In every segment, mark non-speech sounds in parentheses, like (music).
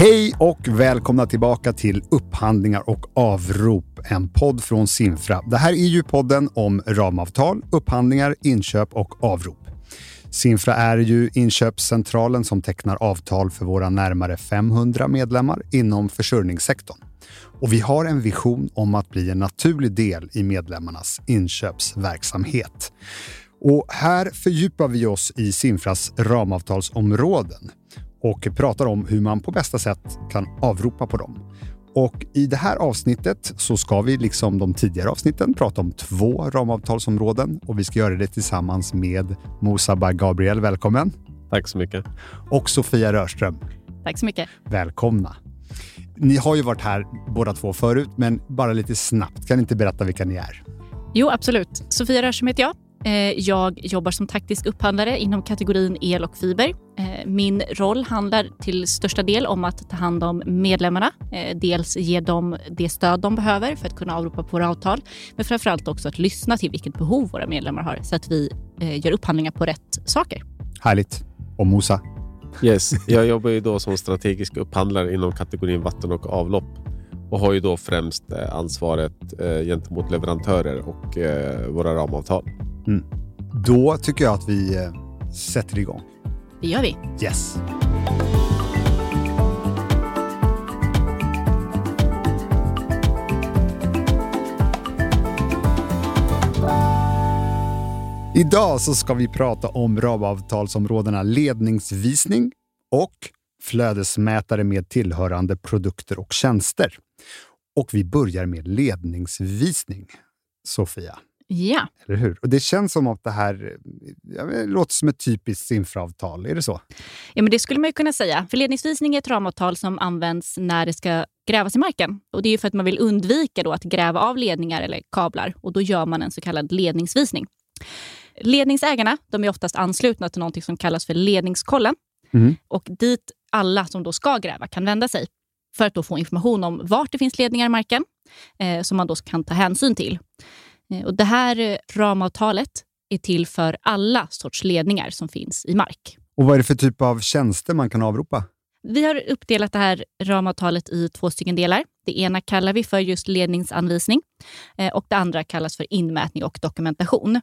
Hej och välkomna tillbaka till Upphandlingar och avrop, en podd från Sinfra. Det här är ju podden om ramavtal, upphandlingar, inköp och avrop. Sinfra är ju inköpscentralen som tecknar avtal för våra närmare 500 medlemmar inom försörjningssektorn. Och vi har en vision om att bli en naturlig del i medlemmarnas inköpsverksamhet. Och här fördjupar vi oss i Sinfras ramavtalsområden och pratar om hur man på bästa sätt kan avropa på dem. Och I det här avsnittet så ska vi, liksom de tidigare avsnitten, prata om två ramavtalsområden och vi ska göra det tillsammans med Mosaba Gabriel. Välkommen! Tack så mycket. Och Sofia Rörström. Tack så mycket. Välkomna! Ni har ju varit här båda två förut, men bara lite snabbt. Kan ni inte berätta vilka ni är? Jo, absolut. Sofia Rörström heter jag. Eh, jag jobbar som taktisk upphandlare inom kategorin el och fiber. Eh, min roll handlar till största del om att ta hand om medlemmarna. Eh, dels ge dem det stöd de behöver för att kunna avropa på våra avtal, men framför allt också att lyssna till vilket behov våra medlemmar har så att vi gör upphandlingar på rätt saker. Härligt. Och Mosa? Yes, jag jobbar ju då som strategisk upphandlare inom kategorin vatten och avlopp och har ju då främst ansvaret gentemot leverantörer och våra ramavtal. Mm. Då tycker jag att vi eh, sätter igång. Det gör vi. Yes. Idag så ska vi prata om ramavtalsområdena ledningsvisning och flödesmätare med tillhörande produkter och tjänster. Och vi börjar med ledningsvisning. Sofia, Ja. Eller hur? Och Det känns som att det här det låter som ett typiskt Simfra-avtal. Är det så? Ja, men det skulle man ju kunna säga. För ledningsvisning är ett ramavtal som används när det ska grävas i marken. Och Det är för att man vill undvika då att gräva av ledningar eller kablar. Och Då gör man en så kallad ledningsvisning. Ledningsägarna de är oftast anslutna till något som kallas för ledningskollen. Mm. Och dit alla som då ska gräva kan vända sig för att då få information om vart det finns ledningar i marken eh, som man då kan ta hänsyn till. Eh, och det här eh, ramavtalet är till för alla sorts ledningar som finns i mark. Och Vad är det för typ av tjänster man kan avropa? Vi har uppdelat det här ramavtalet i två stycken delar. Det ena kallar vi för just ledningsanvisning eh, och det andra kallas för inmätning och dokumentation.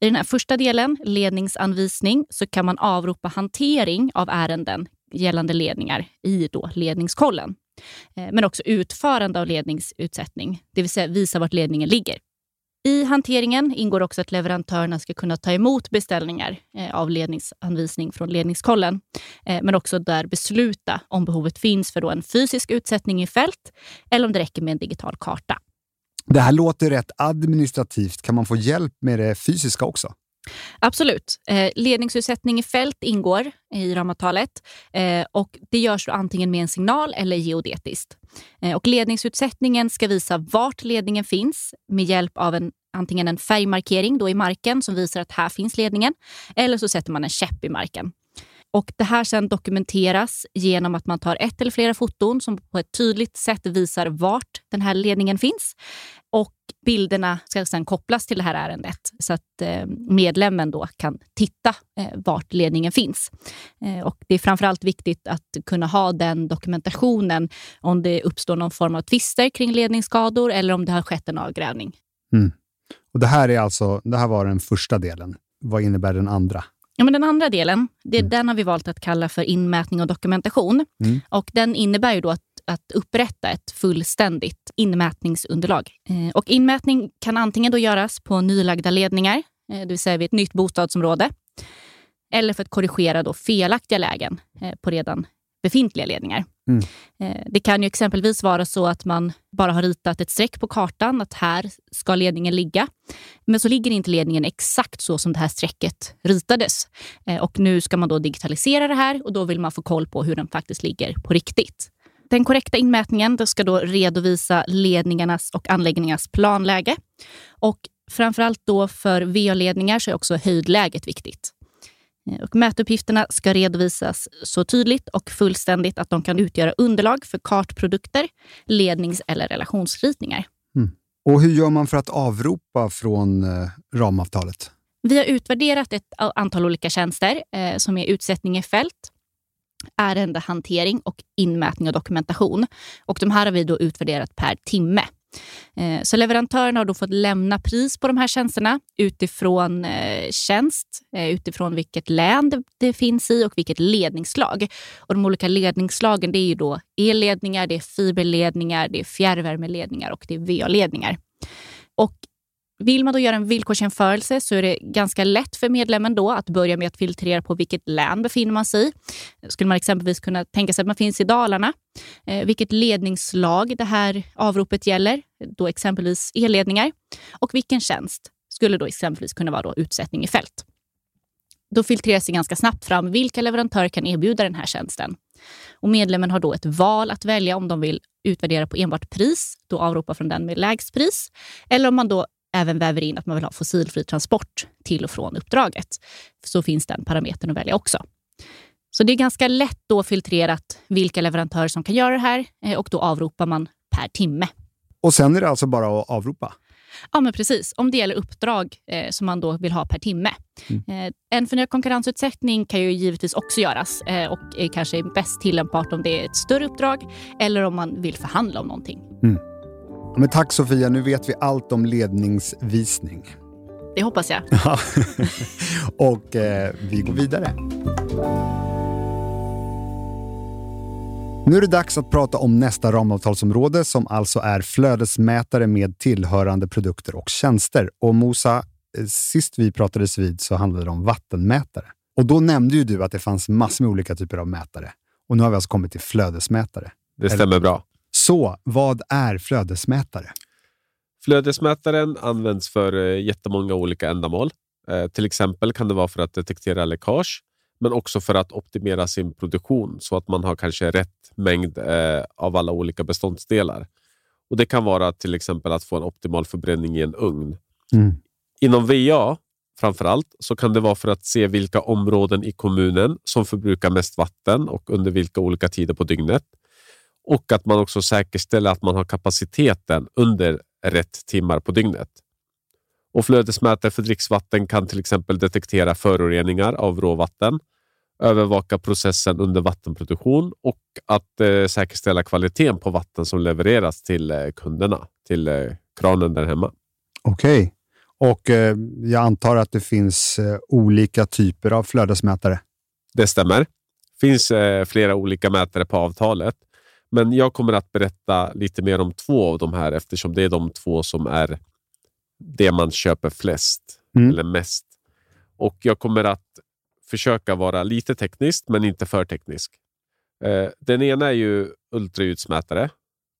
I den här första delen, ledningsanvisning, så kan man avropa hantering av ärenden gällande ledningar i då ledningskollen. Men också utförande av ledningsutsättning, det vill säga visa vart ledningen ligger. I hanteringen ingår också att leverantörerna ska kunna ta emot beställningar eh, av ledningsanvisning från ledningskollen, eh, men också där besluta om behovet finns för en fysisk utsättning i fält eller om det räcker med en digital karta. Det här låter rätt administrativt. Kan man få hjälp med det fysiska också? Absolut. Eh, ledningsutsättning i fält ingår i ramavtalet eh, och det görs antingen med en signal eller geodetiskt. Eh, och ledningsutsättningen ska visa vart ledningen finns med hjälp av en, antingen en färgmarkering då i marken som visar att här finns ledningen eller så sätter man en käpp i marken. Och Det här sen dokumenteras genom att man tar ett eller flera foton som på ett tydligt sätt visar vart den här ledningen finns. Och Bilderna ska sen kopplas till det här ärendet så att eh, medlemmen då kan titta eh, vart ledningen finns. Eh, och Det är framförallt viktigt att kunna ha den dokumentationen om det uppstår någon form av tvister kring ledningsskador eller om det har skett en avgrävning. Mm. Och det, här är alltså, det här var den första delen. Vad innebär den andra? Ja, men den andra delen det, mm. den har vi valt att kalla för inmätning och dokumentation. Mm. Och Den innebär ju då att, att upprätta ett fullständigt inmätningsunderlag. Eh, och Inmätning kan antingen då göras på nylagda ledningar, eh, det vill säga vid ett nytt bostadsområde, eller för att korrigera då felaktiga lägen eh, på redan befintliga ledningar. Mm. Eh, det kan ju exempelvis vara så att man bara har ritat ett streck på kartan, att här ska ledningen ligga. Men så ligger inte ledningen exakt så som det här strecket ritades. Eh, och nu ska man då digitalisera det här och då vill man få koll på hur den faktiskt ligger på riktigt. Den korrekta inmätningen ska då redovisa ledningarnas och anläggningarnas planläge. Och framförallt då för VA-ledningar så är också höjdläget viktigt. Eh, och mätuppgifterna ska redovisas så tydligt och fullständigt att de kan utgöra underlag för kartprodukter, lednings eller relationsritningar. Mm. Och Hur gör man för att avropa från eh, ramavtalet? Vi har utvärderat ett antal olika tjänster eh, som är utsättning i fält, ärendehantering och inmätning och dokumentation. Och de här har vi då utvärderat per timme. Eh, så leverantören har då fått lämna pris på de här tjänsterna utifrån eh, tjänst, eh, utifrån vilket län det, finns i och vilket ledningsslag. Och de olika ledningsslagen det är ju då elledningar, det är fiberledningar, det är fjärrvärmeledningar och det är VA-ledningar. Och vill man då göra en villkorsjämförelse så är det ganska lätt för medlemmen då att börja med att filtrera på vilket län befinner man sig i. Skulle man exempelvis kunna tänka sig att man finns i Dalarna. Eh, vilket ledningsslag det här avropet gäller, då exempelvis elledningar. Och vilken tjänst skulle då exempelvis kunna vara då utsättning i fält. Då filtreras det ganska snabbt fram vilka leverantörer kan erbjuda den här tjänsten. Och medlemmen har då ett val att välja om de vill utvärdera på enbart pris, då avropa från den med lägst pris, eller om man då även väver in att man vill ha fossilfri transport till och från uppdraget. Så finns den parametern att välja också. Så det är ganska lätt då filtrerat vilka leverantörer som kan göra det här eh, och då avropar man per timme. Och sen är det alltså bara att avropa? Ja, men precis. Om det gäller uppdrag eh, som man då vill ha per timme. Mm. Eh, en förnyad konkurrensutsättning kan ju givetvis också göras eh, och är kanske bäst tillämpbart om det är ett större uppdrag eller om man vill förhandla om någonting. Mm. Men tack Sofia, nu vet vi allt om ledningsvisning. Det hoppas jag. (laughs) och eh, vi går vidare. Nu är det dags att prata om nästa ramavtalsområde som alltså är flödesmätare med tillhörande produkter och tjänster. Och Mosa, eh, sist vi pratades vid så handlade det om vattenmätare. Och då nämnde ju du att det fanns massor med olika typer av mätare. Och nu har vi alltså kommit till flödesmätare. Det stämmer Eller? bra. Så vad är flödesmätare? Flödesmätaren används för eh, jättemånga olika ändamål. Eh, till exempel kan det vara för att detektera läckage, men också för att optimera sin produktion så att man har kanske rätt mängd eh, av alla olika beståndsdelar. Och Det kan vara till exempel att få en optimal förbränning i en ugn. Mm. Inom VA framför allt så kan det vara för att se vilka områden i kommunen som förbrukar mest vatten och under vilka olika tider på dygnet och att man också säkerställer att man har kapaciteten under rätt timmar på dygnet. Och Flödesmätare för dricksvatten kan till exempel detektera föroreningar av råvatten, övervaka processen under vattenproduktion och att eh, säkerställa kvaliteten på vatten som levereras till eh, kunderna, till eh, kranen där hemma. Okej, okay. och eh, jag antar att det finns eh, olika typer av flödesmätare? Det stämmer. Det finns eh, flera olika mätare på avtalet men jag kommer att berätta lite mer om två av de här eftersom det är de två som är det man köper flest mm. eller mest. Och Jag kommer att försöka vara lite teknisk, men inte för teknisk. Eh, den ena är ju ultraljudsmätare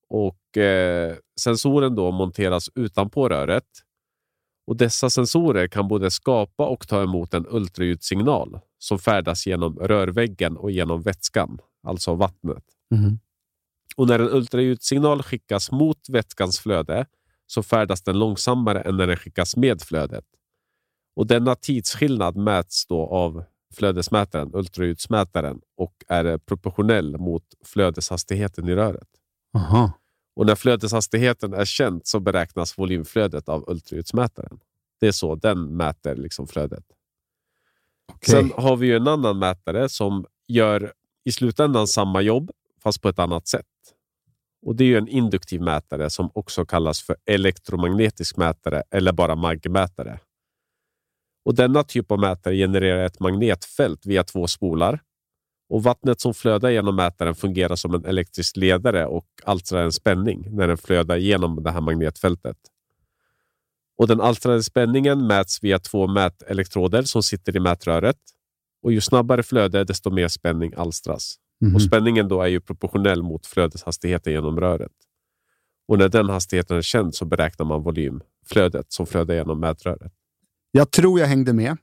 och eh, sensoren då monteras utanpå röret. Och Dessa sensorer kan både skapa och ta emot en ultraljudssignal som färdas genom rörväggen och genom vätskan, alltså vattnet. Mm. Och när en ultraljudssignal skickas mot vätskans flöde så färdas den långsammare än när den skickas med flödet. Och Denna tidsskillnad mäts då av flödesmätaren, ultraljudsmätaren, och är proportionell mot flödeshastigheten i röret. Aha. Och När flödeshastigheten är känd så beräknas volymflödet av ultraljudsmätaren. Det är så den mäter liksom flödet. Okay. Sen har vi en annan mätare som gör i slutändan samma jobb, fast på ett annat sätt. Och Det är en induktiv mätare som också kallas för elektromagnetisk mätare eller bara magmätare. Och Denna typ av mätare genererar ett magnetfält via två spolar. Och Vattnet som flödar genom mätaren fungerar som en elektrisk ledare och alstrar en spänning när den flödar genom det här magnetfältet. Och Den alstrade spänningen mäts via två mätelektroder som sitter i mätröret. Och Ju snabbare flöde, desto mer spänning alstras. Mm. Och mhm. Spänningen då är ju proportionell mot flödeshastigheten genom röret. Och När den hastigheten är känd så beräknar man volymflödet som flödar genom mätröret. Jag tror jag hängde med.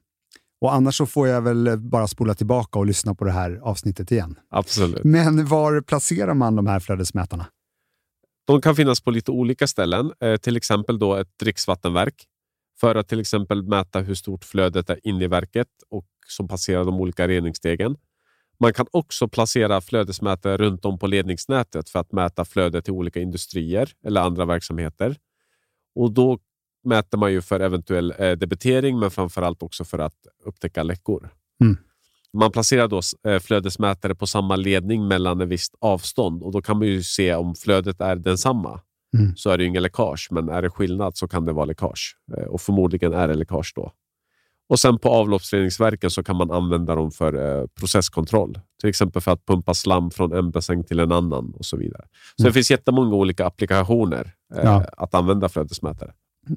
Och Annars så får jag väl bara spola tillbaka och lyssna på det här avsnittet igen. Absolut. Men var placerar man de här flödesmätarna? De kan finnas på lite olika ställen. Eh, till exempel då ett dricksvattenverk för att till exempel mäta hur stort flödet är inne i verket och som passerar de olika reningsstegen. Man kan också placera flödesmätare runt om på ledningsnätet för att mäta flödet till olika industrier eller andra verksamheter. Och Då mäter man ju för eventuell eh, debitering, men framförallt också för att upptäcka läckor. Mm. Man placerar då eh, flödesmätare på samma ledning mellan ett visst avstånd och då kan man ju se om flödet är densamma. Mm. Så är det ingen läckage, men är det skillnad så kan det vara läckage. Eh, och förmodligen är det läckage då. Och sen på avloppsreningsverken så kan man använda dem för eh, processkontroll. Till exempel för att pumpa slam från en bassäng till en annan och så vidare. Så mm. det finns jättemånga olika applikationer eh, ja. att använda flödesmätare.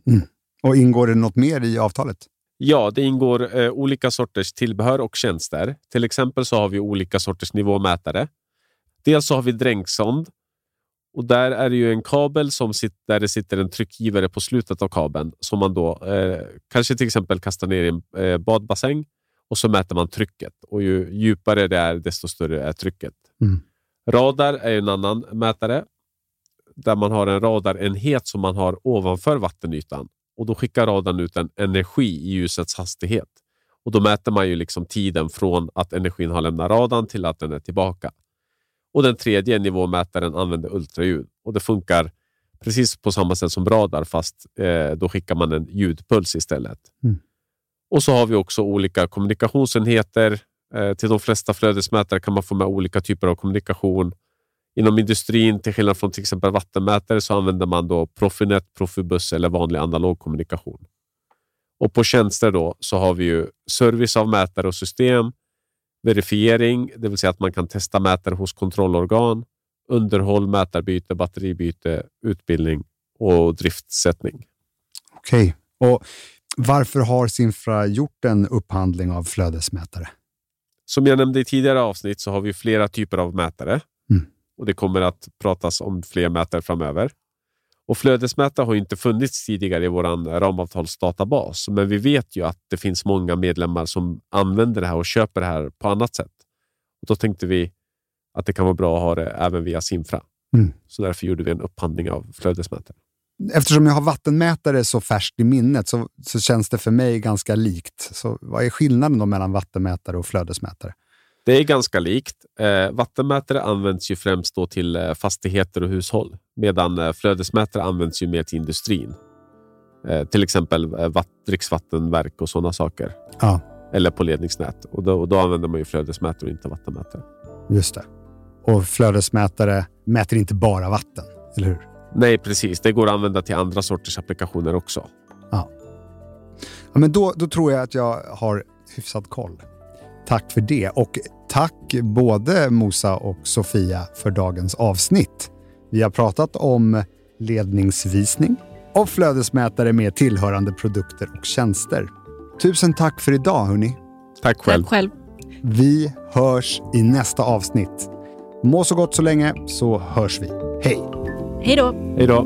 Mm. Och Ingår det något mer i avtalet? Ja, det ingår eh, olika sorters tillbehör och tjänster. Till exempel så har vi olika sorters nivåmätare. Dels så har vi dränksond och där är det ju en kabel som sitter, där det sitter en tryckgivare på slutet av kabeln som man då eh, kanske till exempel kastar ner i en eh, badbassäng och så mäter man trycket. Och Ju djupare det är, desto större är trycket. Mm. Radar är en annan mätare där man har en radarenhet som man har ovanför vattenytan och då skickar radarn ut en energi i ljusets hastighet. Och Då mäter man ju liksom tiden från att energin har lämnat radarn till att den är tillbaka. Och Den tredje nivåmätaren använder ultraljud och det funkar precis på samma sätt som radar fast eh, då skickar man en ljudpuls istället. Mm. Och så har vi också olika kommunikationsenheter. Eh, till de flesta flödesmätare kan man få med olika typer av kommunikation. Inom industrin, till skillnad från till exempel vattenmätare, så använder man då Profinet, Profibus eller vanlig analog kommunikation. Och På tjänster då så har vi ju service av mätare och system, verifiering, det vill säga att man kan testa mätare hos kontrollorgan, underhåll, mätarbyte, batteribyte, utbildning och driftsättning. Okej. Okay. Varför har Sinfra gjort en upphandling av flödesmätare? Som jag nämnde i tidigare avsnitt så har vi flera typer av mätare. Mm. Och Det kommer att pratas om fler mätare framöver. Och Flödesmätare har inte funnits tidigare i vår ramavtalsdatabas, men vi vet ju att det finns många medlemmar som använder det här och köper det här på annat sätt. Och Då tänkte vi att det kan vara bra att ha det även via Simfra. Mm. Så därför gjorde vi en upphandling av flödesmätare. Eftersom jag har vattenmätare så färskt i minnet så, så känns det för mig ganska likt. Så vad är skillnaden mellan vattenmätare och flödesmätare? Det är ganska likt. Eh, vattenmätare används ju främst då till eh, fastigheter och hushåll medan eh, flödesmätare används ju mer till industrin. Eh, till exempel eh, vatt, dricksvattenverk och sådana saker. Ja. Eller på ledningsnät. Och då, och då använder man ju flödesmätare och inte vattenmätare. Just det. Och flödesmätare mäter inte bara vatten, eller hur? Nej, precis. Det går att använda till andra sorters applikationer också. Ja. ja men då, då tror jag att jag har hyfsad koll. Tack för det och tack både Mosa och Sofia för dagens avsnitt. Vi har pratat om ledningsvisning och flödesmätare med tillhörande produkter och tjänster. Tusen tack för idag hörni. Tack själv. Tack själv. Vi hörs i nästa avsnitt. Må så gott så länge så hörs vi. Hej! Hej då! Hej då!